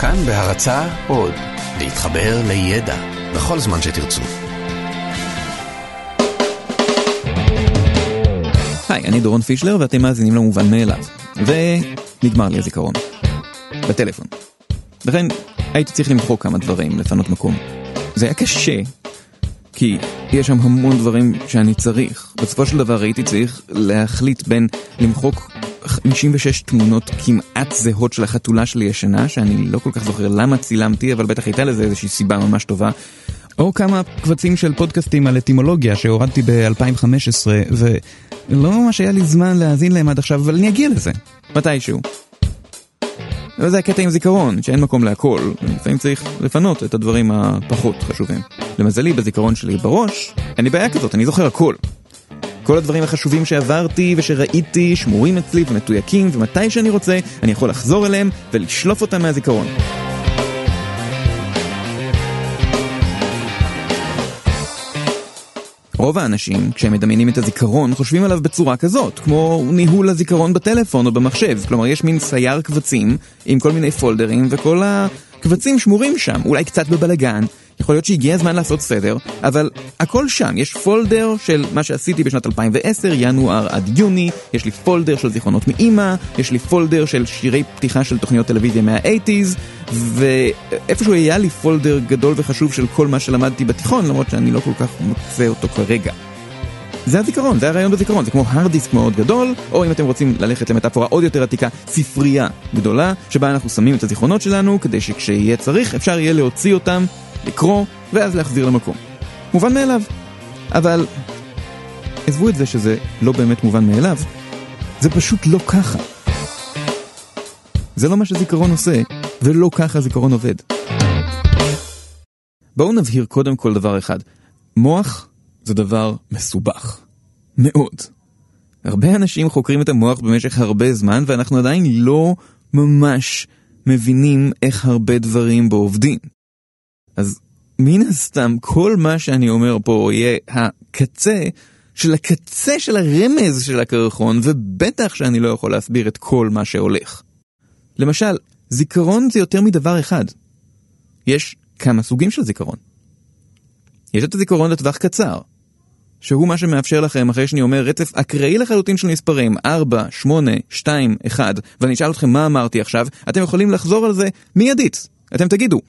כאן בהרצה עוד, להתחבר לידע בכל זמן שתרצו. היי, אני דורון פישלר ואתם מאזינים למובן מאליו. ונגמר לי הזיכרון. בטלפון. לכן הייתי צריך למחוק כמה דברים, לפנות מקום. זה היה קשה, כי יש שם המון דברים שאני צריך. בסופו של דבר הייתי צריך להחליט בין למחוק 56 תמונות כמעט זהות של החתולה שלי ישנה, שאני לא כל כך זוכר למה צילמתי, אבל בטח הייתה לזה איזושהי סיבה ממש טובה. או כמה קבצים של פודקאסטים על אטימולוגיה שהורדתי ב-2015, ולא ממש היה לי זמן להאזין להם עד עכשיו, אבל אני אגיע לזה, מתישהו. וזה הקטע עם זיכרון, שאין מקום להכל, ולפעמים צריך לפנות את הדברים הפחות חשובים. למזלי, בזיכרון שלי בראש, אין לי בעיה כזאת, אני זוכר הכל. כל הדברים החשובים שעברתי ושראיתי שמורים אצלי ומתויקים, ומתי שאני רוצה, אני יכול לחזור אליהם ולשלוף אותם מהזיכרון. רוב האנשים, כשהם מדמיינים את הזיכרון, חושבים עליו בצורה כזאת, כמו ניהול הזיכרון בטלפון או במחשב. כלומר, יש מין סייר קבצים עם כל מיני פולדרים, וכל הקבצים שמורים שם, אולי קצת בבלגן, יכול להיות שהגיע הזמן לעשות סדר, אבל הכל שם, יש folder של מה שעשיתי בשנת 2010, ינואר עד יוני, יש לי folder של זיכרונות מאימא, יש לי folder של שירי פתיחה של תוכניות טלוויזיה מה-80's, ואיפשהו היה לי folder גדול וחשוב של כל מה שלמדתי בתיכון, למרות שאני לא כל כך מוצא אותו כרגע. זה הזיכרון, זה הרעיון בזיכרון, זה כמו hard disk מאוד גדול, או אם אתם רוצים ללכת למטאפורה עוד יותר עתיקה, ספרייה גדולה, שבה אנחנו שמים את הזיכרונות שלנו, כדי שכשיהיה צריך אפשר יהיה להוציא אותם לקרוא, ואז להחזיר למקום. מובן מאליו. אבל עזבו את זה שזה לא באמת מובן מאליו, זה פשוט לא ככה. זה לא מה שזיכרון עושה, ולא ככה זיכרון עובד. בואו נבהיר קודם כל דבר אחד. מוח זה דבר מסובך. מאוד. הרבה אנשים חוקרים את המוח במשך הרבה זמן, ואנחנו עדיין לא ממש מבינים איך הרבה דברים בו עובדים. אז מן הסתם כל מה שאני אומר פה יהיה הקצה של הקצה של הרמז של הקרחון, ובטח שאני לא יכול להסביר את כל מה שהולך. למשל, זיכרון זה יותר מדבר אחד. יש כמה סוגים של זיכרון. יש את הזיכרון לטווח קצר, שהוא מה שמאפשר לכם, אחרי שאני אומר רצף אקראי לחלוטין של מספרים, 4, 8, 2, 1, ואני אשאל אתכם מה אמרתי עכשיו, אתם יכולים לחזור על זה מיידית. אתם תגידו,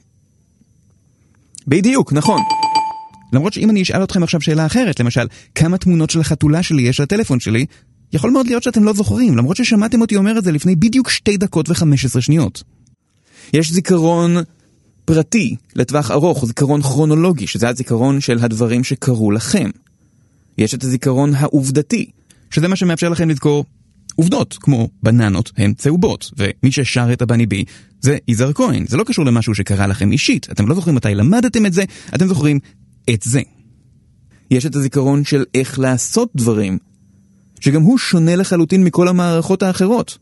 בדיוק, נכון. למרות שאם אני אשאל אתכם עכשיו שאלה אחרת, למשל, כמה תמונות של החתולה שלי יש לטלפון שלי, יכול מאוד להיות שאתם לא זוכרים, למרות ששמעתם אותי אומר את זה לפני בדיוק שתי דקות וחמש עשרה שניות. יש זיכרון פרטי לטווח ארוך, זיכרון כרונולוגי, שזה הזיכרון של הדברים שקרו לכם. יש את הזיכרון העובדתי, שזה מה שמאפשר לכם לזכור עובדות, כמו בננות הן צהובות, ומי ששר את הבני בי זה יזהר כהן. זה לא קשור למשהו שקרה לכם אישית, אתם לא זוכרים מתי למדתם את זה, אתם זוכרים את זה. יש את הזיכרון של איך לעשות דברים, שגם הוא שונה לחלוטין מכל המערכות האחרות.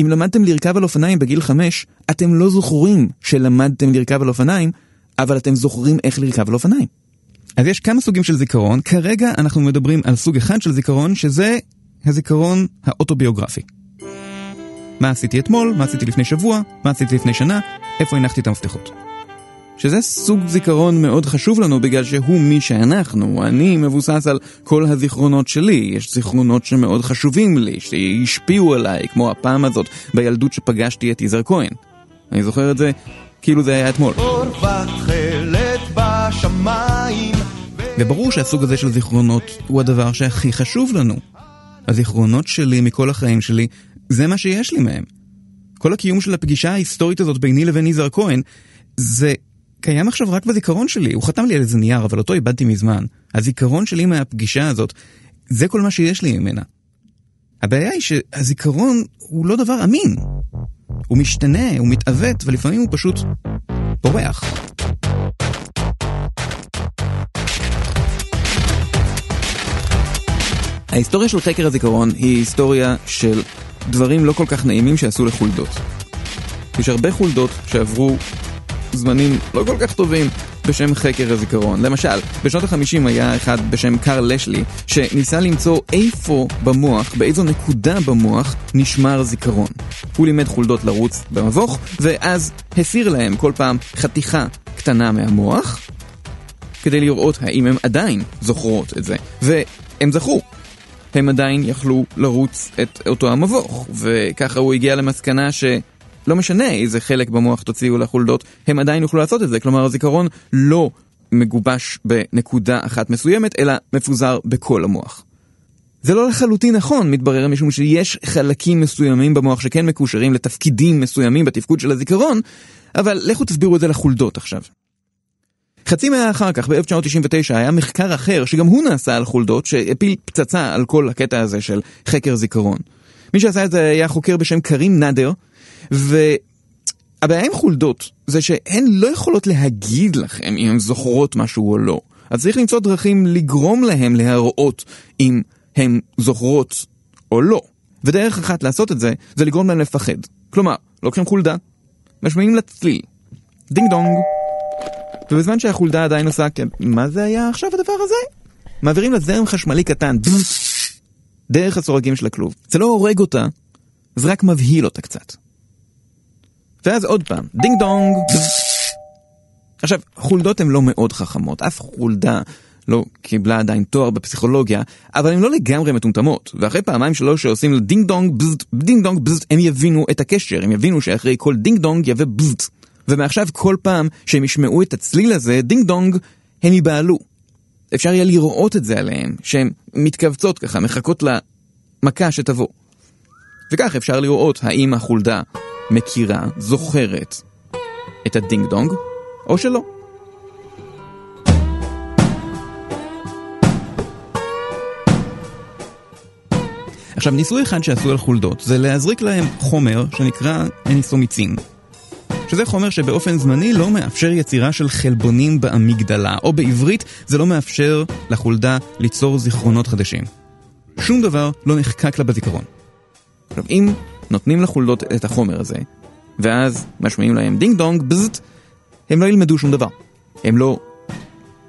אם למדתם לרכב על אופניים בגיל חמש, אתם לא זוכרים שלמדתם לרכב על אופניים, אבל אתם זוכרים איך לרכב על אופניים. אז יש כמה סוגים של זיכרון, כרגע אנחנו מדברים על סוג אחד של זיכרון, שזה הזיכרון האוטוביוגרפי. מה עשיתי אתמול, מה עשיתי לפני שבוע, מה עשיתי לפני שנה, איפה הנחתי את המפתחות. שזה סוג זיכרון מאוד חשוב לנו בגלל שהוא מי שאנחנו. אני מבוסס על כל הזיכרונות שלי. יש זיכרונות שמאוד חשובים לי, שהשפיעו עליי, כמו הפעם הזאת בילדות שפגשתי את יזהר כהן. אני זוכר את זה כאילו זה היה אתמול. וברור שהסוג הזה של זיכרונות הוא הדבר שהכי חשוב לנו. הזיכרונות שלי מכל החיים שלי, זה מה שיש לי מהם. כל הקיום של הפגישה ההיסטורית הזאת ביני לבין יזהר כהן, זה קיים עכשיו רק בזיכרון שלי. הוא חתם לי על איזה נייר, אבל אותו איבדתי מזמן. הזיכרון שלי מהפגישה הזאת, זה כל מה שיש לי ממנה. הבעיה היא שהזיכרון הוא לא דבר אמין. הוא משתנה, הוא מתעוות, ולפעמים הוא פשוט בורח. ההיסטוריה של חקר הזיכרון היא היסטוריה של דברים לא כל כך נעימים שעשו לחולדות. יש הרבה חולדות שעברו זמנים לא כל כך טובים, בשם חקר הזיכרון. למשל, בשנות ה-50 היה אחד בשם קארל לשלי, שניסה למצוא איפה במוח, באיזו נקודה במוח, נשמר זיכרון. הוא לימד חולדות לרוץ במבוך, ואז הסיר להם כל פעם חתיכה קטנה מהמוח, כדי לראות האם הם עדיין זוכרות את זה. והם זכרו. הם עדיין יכלו לרוץ את אותו המבוך, וככה הוא הגיע למסקנה ש... לא משנה איזה חלק במוח תוציאו לחולדות, הם עדיין יוכלו לעשות את זה. כלומר, הזיכרון לא מגובש בנקודה אחת מסוימת, אלא מפוזר בכל המוח. זה לא לחלוטין נכון, מתברר משום שיש חלקים מסוימים במוח שכן מקושרים לתפקידים מסוימים בתפקוד של הזיכרון, אבל לכו תסבירו את זה לחולדות עכשיו. חצי מאה אחר כך, ב-1999, היה מחקר אחר, שגם הוא נעשה על חולדות, שהפיל פצצה על כל הקטע הזה של חקר זיכרון. מי שעשה את זה היה חוקר בשם קרים נאדר, והבעיה עם חולדות זה שהן לא יכולות להגיד לכם אם הן זוכרות משהו או לא. אז צריך למצוא דרכים לגרום להם להראות אם הן זוכרות או לא. ודרך אחת לעשות את זה, זה לגרום להם לפחד. כלומר, לוקחים חולדה, משמיעים לצליל, דינג דונג, ובזמן שהחולדה עדיין עושה, מה זה היה עכשיו הדבר הזה? מעבירים לה זרם חשמלי קטן, דרך הסורגים של הכלוב. זה לא הורג אותה, זה רק מבהיל אותה קצת. ואז עוד פעם, דינג דונג. עכשיו, חולדות הן לא מאוד חכמות, אף חולדה לא קיבלה עדיין תואר בפסיכולוגיה, אבל הן לא לגמרי מטומטמות, ואחרי פעמיים שלוש שעושים לה דינג דונג בזט, דינג דונג בזט, הם יבינו את הקשר, הם יבינו שאחרי כל דינג דונג יבוא בזט. ומעכשיו כל פעם שהם ישמעו את הצליל הזה, דינג דונג, הם ייבהלו. אפשר יהיה לראות את זה עליהם, שהן מתכווצות ככה, מחכות למכה שתבוא. וכך אפשר לראות האם החולדה מכירה, זוכרת את הדינג דונג, או שלא. עכשיו, ניסוי אחד שעשו על חולדות זה להזריק להם חומר שנקרא אניסומיצין. שזה חומר שבאופן זמני לא מאפשר יצירה של חלבונים באמיגדלה, או בעברית זה לא מאפשר לחולדה ליצור זיכרונות חדשים. שום דבר לא נחקק לה בזיכרון. עכשיו, אם נותנים לחולדות את החומר הזה, ואז משמיעים להם דינג דונג בזט, הם לא ילמדו שום דבר. הם לא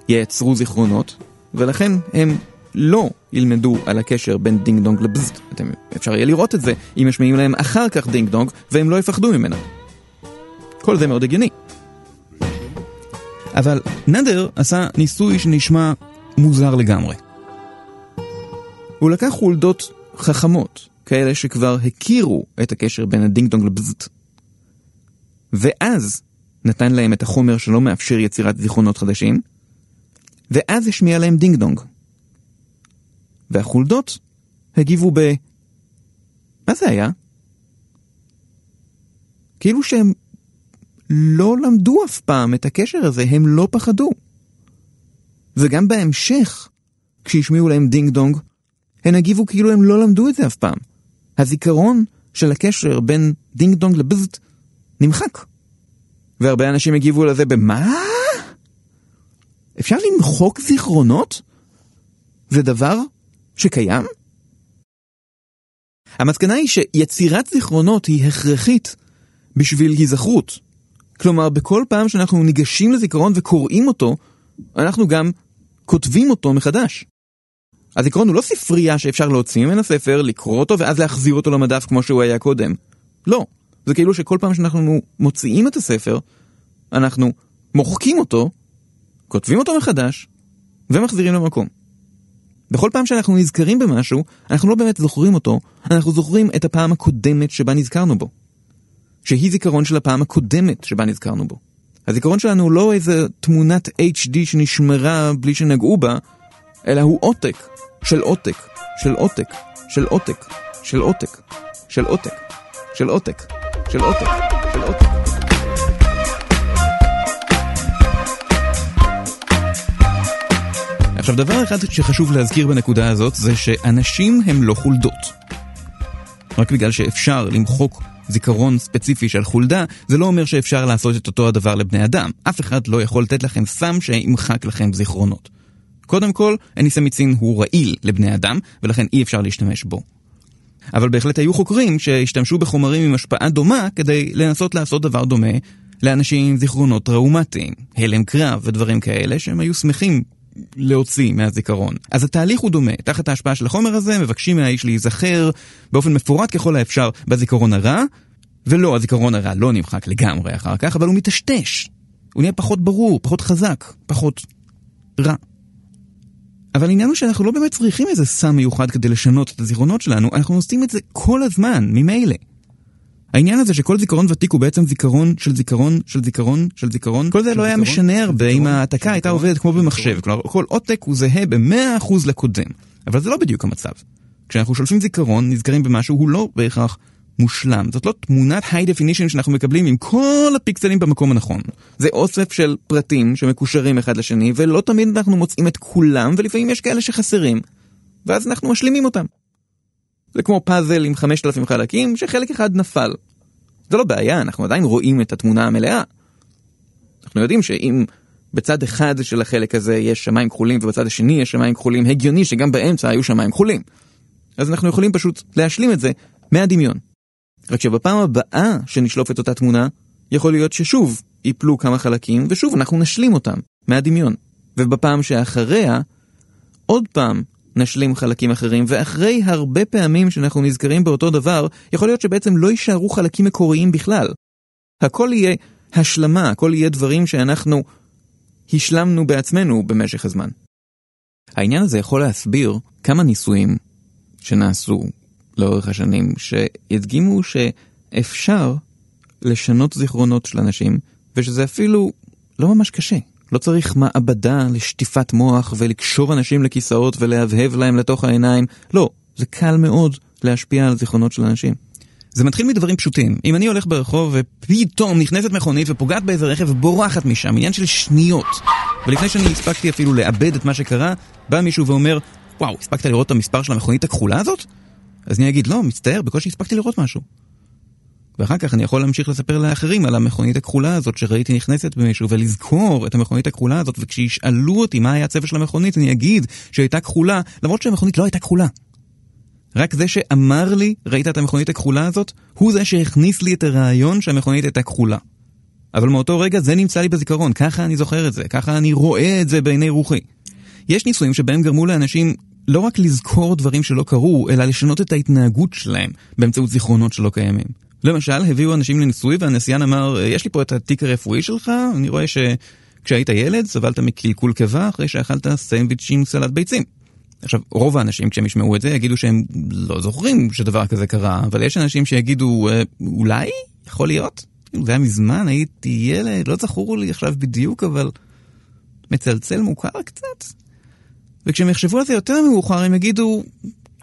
ייצרו זיכרונות, ולכן הם לא ילמדו על הקשר בין דינג דונג לבזט. אתם, אפשר יהיה לראות את זה אם משמיעים להם אחר כך דינג דונג, והם לא יפחדו ממנה. כל זה מאוד הגיוני. אבל נדר עשה ניסוי שנשמע מוזר לגמרי. הוא לקח חולדות חכמות, כאלה שכבר הכירו את הקשר בין הדינג דונג לבזט. ואז נתן להם את החומר שלא מאפשר יצירת זיכרונות חדשים, ואז השמיע להם דינג דונג. והחולדות הגיבו ב... מה זה היה? כאילו שהם לא למדו אף פעם את הקשר הזה, הם לא פחדו. וגם בהמשך, כשהשמיעו להם דינג דונג, הן הגיבו כאילו הם לא למדו את זה אף פעם. הזיכרון של הקשר בין דינג דונג לבזט נמחק. והרבה אנשים הגיבו לזה במה? אפשר למחוק זיכרונות? זה דבר שקיים? המסקנה היא שיצירת זיכרונות היא הכרחית בשביל היזכרות. כלומר, בכל פעם שאנחנו ניגשים לזיכרון וקוראים אותו, אנחנו גם כותבים אותו מחדש. הזיכרון הוא לא ספרייה שאפשר להוציא ממנה ספר, לקרוא אותו ואז להחזיר אותו למדף כמו שהוא היה קודם. לא. זה כאילו שכל פעם שאנחנו מוציאים את הספר, אנחנו מוחקים אותו, כותבים אותו מחדש, ומחזירים למקום. בכל פעם שאנחנו נזכרים במשהו, אנחנו לא באמת זוכרים אותו, אנחנו זוכרים את הפעם הקודמת שבה נזכרנו בו. שהיא זיכרון של הפעם הקודמת שבה נזכרנו בו. הזיכרון שלנו הוא לא איזה תמונת HD שנשמרה בלי שנגעו בה, אלא הוא עותק של עותק, של עותק, של עותק, של עותק, של עותק, של עותק, של עותק, של עותק. עכשיו, דבר אחד שחשוב להזכיר בנקודה הזאת זה שאנשים הם לא חולדות. רק בגלל שאפשר למחוק זיכרון ספציפי של חולדה, זה לא אומר שאפשר לעשות את אותו הדבר לבני אדם. אף אחד לא יכול לתת לכם סם שימחק לכם זיכרונות. קודם כל, אניסמיצין הוא רעיל לבני אדם, ולכן אי אפשר להשתמש בו. אבל בהחלט היו חוקרים שהשתמשו בחומרים עם השפעה דומה כדי לנסות לעשות דבר דומה לאנשים עם זיכרונות טראומטיים, הלם קרב ודברים כאלה שהם היו שמחים להוציא מהזיכרון. אז התהליך הוא דומה. תחת ההשפעה של החומר הזה מבקשים מהאיש להיזכר באופן מפורט ככל האפשר בזיכרון הרע, ולא, הזיכרון הרע לא נמחק לגמרי אחר כך, אבל הוא מטשטש. הוא נהיה פחות ברור, פחות חזק, פחות רע. אבל העניין הוא שאנחנו לא באמת צריכים איזה סם מיוחד כדי לשנות את הזיכרונות שלנו, אנחנו עושים את זה כל הזמן, ממילא. העניין הזה שכל זיכרון ותיק הוא בעצם זיכרון של זיכרון של זיכרון של זיכרון, כל זה לא היה משנה הרבה אם ההעתקה הייתה עובדת כמו במחשב, כלומר כל עותק הוא זהה ב-100% לקודם. אבל זה לא בדיוק המצב. כשאנחנו שולפים זיכרון, נזכרים במשהו, הוא לא בהכרח מושלם. זאת לא תמונת high definition שאנחנו מקבלים עם כל הפיקסלים במקום הנכון. זה אוסף של פרטים שמקושרים אחד לשני, ולא תמיד אנחנו מוצאים את כולם, ולפעמים יש כאלה שחסרים, ואז אנחנו משלימים אותם. זה כמו פאזל עם 5,000 חלקים, שחלק אחד נפל. זה לא בעיה, אנחנו עדיין רואים את התמונה המלאה. אנחנו יודעים שאם בצד אחד של החלק הזה יש שמיים כחולים ובצד השני יש שמיים כחולים, הגיוני שגם באמצע היו שמיים כחולים. אז אנחנו יכולים פשוט להשלים את זה מהדמיון. רק שבפעם הבאה שנשלוף את אותה תמונה, יכול להיות ששוב ייפלו כמה חלקים, ושוב אנחנו נשלים אותם מהדמיון. ובפעם שאחריה, עוד פעם נשלים חלקים אחרים, ואחרי הרבה פעמים שאנחנו נזכרים באותו דבר, יכול להיות שבעצם לא יישארו חלקים מקוריים בכלל. הכל יהיה השלמה, הכל יהיה דברים שאנחנו השלמנו בעצמנו במשך הזמן. העניין הזה יכול להסביר כמה ניסויים שנעשו לאורך השנים, שהדגימו שאפשר לשנות זיכרונות של אנשים, ושזה אפילו לא ממש קשה. לא צריך מעבדה לשטיפת מוח ולקשור אנשים לכיסאות ולהבהב להם לתוך העיניים. לא, זה קל מאוד להשפיע על זיכרונות של אנשים. זה מתחיל מדברים פשוטים. אם אני הולך ברחוב ופתאום נכנסת מכונית ופוגעת באיזה רכב ובורחת משם, עניין של שניות, ולפני שאני הספקתי אפילו לאבד את מה שקרה, בא מישהו ואומר, וואו, הספקת לראות את המספר של המכונית הכחולה הזאת? אז אני אגיד, לא, מצטער, בקושי הספקתי לראות משהו. ואחר כך אני יכול להמשיך לספר לאחרים על המכונית הכחולה הזאת שראיתי נכנסת במישהו ולזכור את המכונית הכחולה הזאת וכשישאלו אותי מה היה הצבע של המכונית אני אגיד שהייתה כחולה למרות שהמכונית לא הייתה כחולה. רק זה שאמר לי ראית את המכונית הכחולה הזאת הוא זה שהכניס לי את הרעיון שהמכונית הייתה כחולה. אבל מאותו רגע זה נמצא לי בזיכרון, ככה אני זוכר את זה, ככה אני רואה את זה בעיני רוחי. יש ניסויים שבהם גרמו לאנשים לא רק לזכור דברים שלא קרו, אלא לשנות את ההתנהגות שלהם באמצעות זיכרונות שלא קיימים. למשל, הביאו אנשים לניסוי והנסיין אמר, יש לי פה את התיק הרפואי שלך, אני רואה שכשהיית ילד סבלת מקלקול קיבה אחרי שאכלת סנדוויץ' עם סלט ביצים. עכשיו, רוב האנשים כשהם ישמעו את זה יגידו שהם לא זוכרים שדבר כזה קרה, אבל יש אנשים שיגידו, אה, אולי? יכול להיות? זה היה מזמן, הייתי ילד, לא זכור לי עכשיו בדיוק, אבל מצלצל מוכר קצת. וכשהם יחשבו על זה יותר מאוחר, הם יגידו,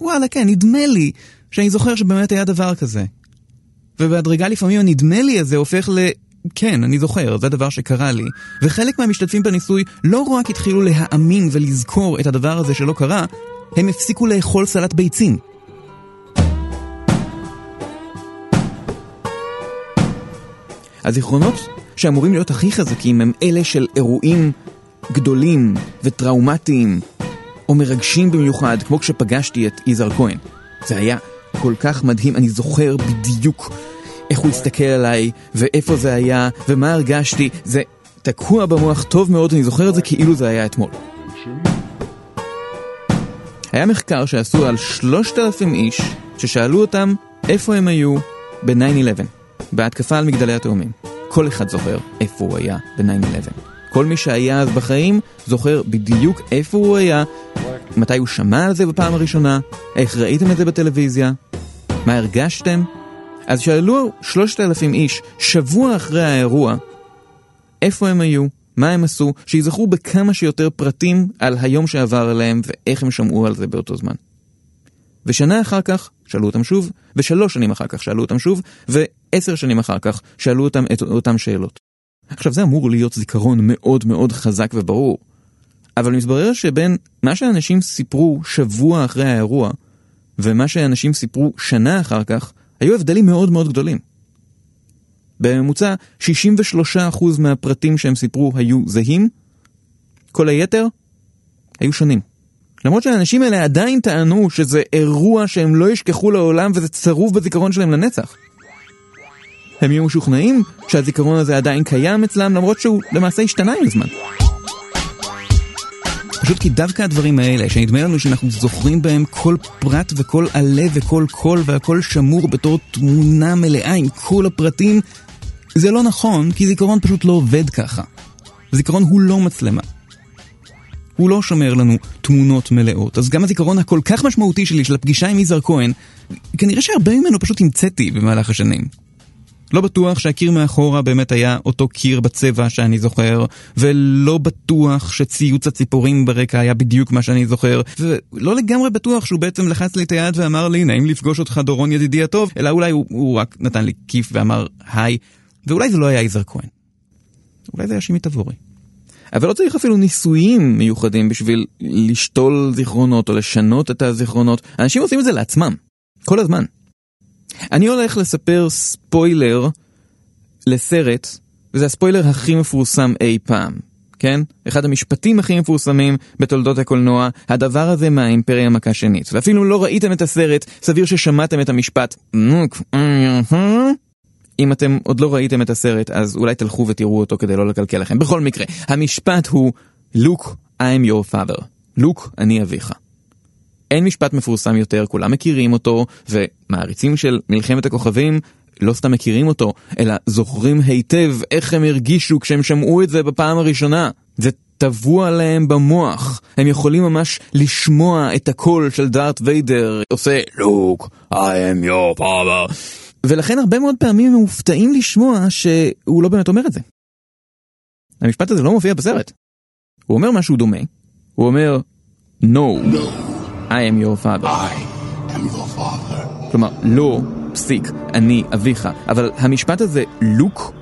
וואלה, כן, נדמה לי שאני זוכר שבאמת היה דבר כזה. ובהדרגה לפעמים הנדמה לי הזה הופך ל... כן, אני זוכר, זה דבר שקרה לי. וחלק מהמשתתפים בניסוי לא רק התחילו להאמין ולזכור את הדבר הזה שלא קרה, הם הפסיקו לאכול סלט ביצים. הזיכרונות שאמורים להיות הכי חזקים הם אלה של אירועים גדולים וטראומטיים או מרגשים במיוחד, כמו כשפגשתי את יזהר כהן. זה היה כל כך מדהים, אני זוכר בדיוק איך הוא הסתכל עליי, ואיפה זה היה, ומה הרגשתי, זה תקוע במוח טוב מאוד, אני זוכר את זה כאילו זה היה אתמול. היה מחקר שעשו על שלושת אלפים איש, ששאלו אותם איפה הם היו ב-9-11, בהתקפה על מגדלי התאומים. כל אחד זוכר איפה הוא היה ב-9-11. כל מי שהיה אז בחיים זוכר בדיוק איפה הוא היה, מתי הוא שמע על זה בפעם הראשונה, איך ראיתם את זה בטלוויזיה, מה הרגשתם? אז שאלו שלושת אלפים איש, שבוע אחרי האירוע, איפה הם היו, מה הם עשו, שיזכרו בכמה שיותר פרטים על היום שעבר עליהם ואיך הם שמעו על זה באותו זמן. ושנה אחר כך שאלו אותם שוב, ושלוש שנים אחר כך שאלו אותם שוב, ועשר שנים אחר כך שאלו אותם את אותם שאלות. עכשיו זה אמור להיות זיכרון מאוד מאוד חזק וברור, אבל מתברר שבין מה שאנשים סיפרו שבוע אחרי האירוע, ומה שאנשים סיפרו שנה אחר כך, היו הבדלים מאוד מאוד גדולים. בממוצע, 63% מהפרטים שהם סיפרו היו זהים, כל היתר היו שונים. למרות שהאנשים האלה עדיין טענו שזה אירוע שהם לא ישכחו לעולם וזה צרוב בזיכרון שלהם לנצח. הם יהיו משוכנעים שהזיכרון הזה עדיין קיים אצלם למרות שהוא למעשה השתנה עם הזמן. פשוט כי דווקא הדברים האלה, שנדמה לנו שאנחנו זוכרים בהם כל פרט וכל עלה וכל קול והכל שמור בתור תמונה מלאה עם כל הפרטים, זה לא נכון, כי זיכרון פשוט לא עובד ככה. זיכרון הוא לא מצלמה. הוא לא שומר לנו תמונות מלאות. אז גם הזיכרון הכל כך משמעותי שלי של הפגישה עם יזהר כהן, כנראה שהרבה ממנו פשוט המצאתי במהלך השנים. לא בטוח שהקיר מאחורה באמת היה אותו קיר בצבע שאני זוכר, ולא בטוח שציוץ הציפורים ברקע היה בדיוק מה שאני זוכר, ולא לגמרי בטוח שהוא בעצם לחץ לי את היד ואמר לי, נעים לפגוש אותך דורון ידידי הטוב, אלא אולי הוא, הוא רק נתן לי כיף ואמר היי, ואולי זה לא היה יזהר כהן. אולי זה היה שימי תבורי. אבל לא צריך אפילו ניסויים מיוחדים בשביל לשתול זיכרונות או לשנות את הזיכרונות. אנשים עושים את זה לעצמם, כל הזמן. אני הולך לספר ספוילר לסרט, וזה הספוילר הכי מפורסם אי פעם, כן? אחד המשפטים הכי מפורסמים בתולדות הקולנוע, הדבר הזה מהאימפריה המכה שנית. ואפילו לא ראיתם את הסרט, סביר ששמעתם את המשפט. אם אתם עוד לא ראיתם את הסרט, אז אולי תלכו ותראו אותו כדי לא לקלקל לכם. בכל מקרה, המשפט הוא, לוק, I'm your father. לוק, אני אביך. אין משפט מפורסם יותר, כולם מכירים אותו, ומעריצים של מלחמת הכוכבים לא סתם מכירים אותו, אלא זוכרים היטב איך הם הרגישו כשהם שמעו את זה בפעם הראשונה. זה טבוע להם במוח. הם יכולים ממש לשמוע את הקול של דארט ויידר עושה לוק, I am your father. ולכן הרבה מאוד פעמים הם מופתעים לשמוע שהוא לא באמת אומר את זה. המשפט הזה לא מופיע בסרט. הוא אומר משהו דומה. הוא אומר, No, no. I am your father. I am your father. כלומר, לא, פסיק, אני אביך. אבל המשפט הזה, לוק,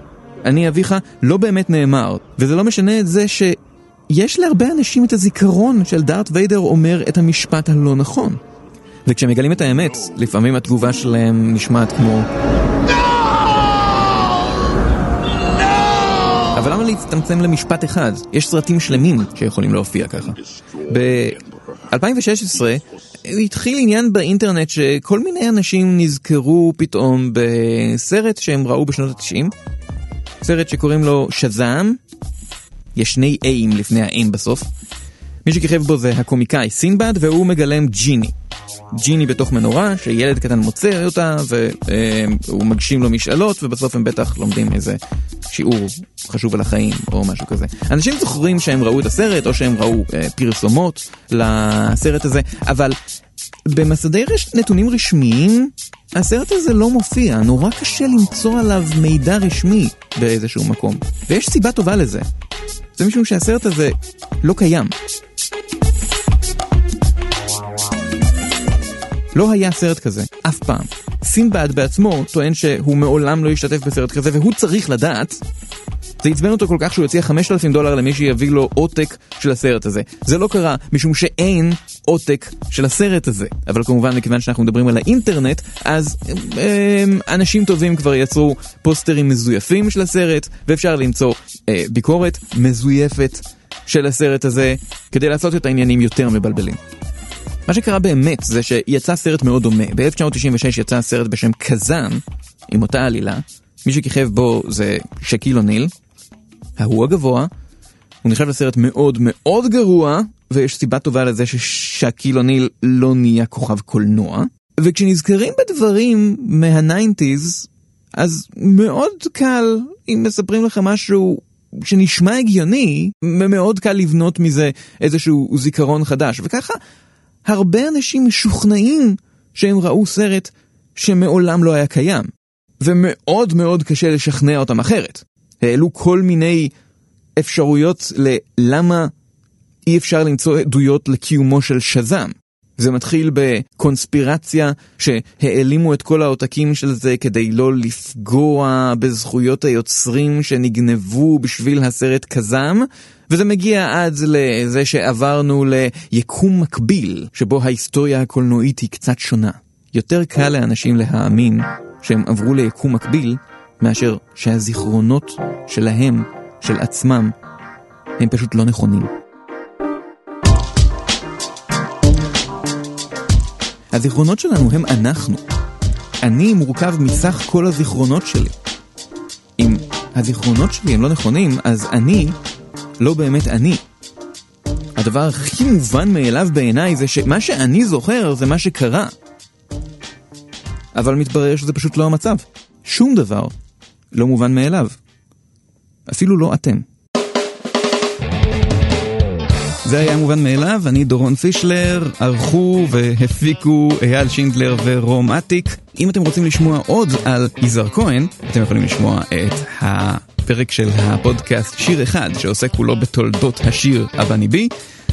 אני אביך, לא באמת נאמר. וזה לא משנה את זה שיש להרבה אנשים את הזיכרון של דארט ויידר אומר את המשפט הלא נכון. וכשהם מגלים את האמת, לפעמים התגובה שלהם נשמעת כמו... אבל למה להצטמצם למשפט אחד? יש סרטים שלמים שיכולים להופיע ככה. ב-2016 התחיל עניין באינטרנט שכל מיני אנשים נזכרו פתאום בסרט שהם ראו בשנות ה-90. סרט שקוראים לו שזאם, יש שני Aים לפני ה-N בסוף. מי שכיכב בו זה הקומיקאי סינבד והוא מגלם ג'יני. ג'יני בתוך מנורה, שילד קטן מוצא אותה, והוא מגשים לו משאלות, ובסוף הם בטח לומדים איזה שיעור חשוב על החיים, או משהו כזה. אנשים זוכרים שהם ראו את הסרט, או שהם ראו אה, פרסומות לסרט הזה, אבל במסדי רש... נתונים רשמיים, הסרט הזה לא מופיע, נורא קשה למצוא עליו מידע רשמי באיזשהו מקום. ויש סיבה טובה לזה. זה משום שהסרט הזה לא קיים. לא היה סרט כזה, אף פעם. סינבד בעצמו טוען שהוא מעולם לא השתתף בסרט כזה, והוא צריך לדעת. זה עצבן אותו כל כך שהוא יציע 5,000 דולר למי שיביא לו עותק של הסרט הזה. זה לא קרה משום שאין עותק של הסרט הזה. אבל כמובן, מכיוון שאנחנו מדברים על האינטרנט, אז אה, אנשים טובים כבר יצרו פוסטרים מזויפים של הסרט, ואפשר למצוא אה, ביקורת מזויפת של הסרט הזה, כדי לעשות את העניינים יותר מבלבלים. מה שקרה באמת זה שיצא סרט מאוד דומה. ב-1996 יצא סרט בשם קזאן, עם אותה עלילה. מי שכיכב בו זה שקיל אוניל, ההוא הגבוה. הוא נחשב לסרט מאוד מאוד גרוע, ויש סיבה טובה לזה ששקיל אוניל לא נהיה כוכב קולנוע. וכשנזכרים בדברים מהניינטיז, אז מאוד קל, אם מספרים לך משהו שנשמע הגיוני, מאוד קל לבנות מזה איזשהו זיכרון חדש. וככה הרבה אנשים משוכנעים שהם ראו סרט שמעולם לא היה קיים, ומאוד מאוד קשה לשכנע אותם אחרת. העלו כל מיני אפשרויות ללמה אי אפשר למצוא עדויות לקיומו של שזאם. זה מתחיל בקונספירציה שהעלימו את כל העותקים של זה כדי לא לפגוע בזכויות היוצרים שנגנבו בשביל הסרט קזאם, וזה מגיע עד לזה שעברנו ליקום מקביל, שבו ההיסטוריה הקולנועית היא קצת שונה. יותר קל לאנשים להאמין שהם עברו ליקום מקביל, מאשר שהזיכרונות שלהם, של עצמם, הם פשוט לא נכונים. הזיכרונות שלנו הם אנחנו. אני מורכב מסך כל הזיכרונות שלי. אם הזיכרונות שלי הם לא נכונים, אז אני לא באמת אני. הדבר הכי מובן מאליו בעיניי זה שמה שאני זוכר זה מה שקרה. אבל מתברר שזה פשוט לא המצב. שום דבר לא מובן מאליו. אפילו לא אתם. זה היה מובן מאליו, אני דורון פישלר, ערכו והפיקו אייל שינדלר ורום אטיק. אם אתם רוצים לשמוע עוד על יזהר כהן, אתם יכולים לשמוע את הפרק של הפודקאסט שיר אחד, שעוסק כולו בתולדות השיר הבני בי.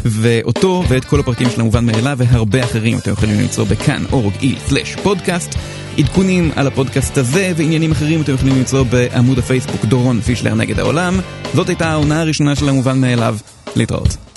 ואותו ואת כל הפרקים של המובן מאליו והרבה אחרים אתם יכולים למצוא בכאן org.il/פודקאסט. עדכונים על הפודקאסט הזה ועניינים אחרים אתם יכולים למצוא בעמוד הפייסבוק דורון פישלר נגד העולם. זאת הייתה העונה הראשונה של המובן מאליו. להתראות.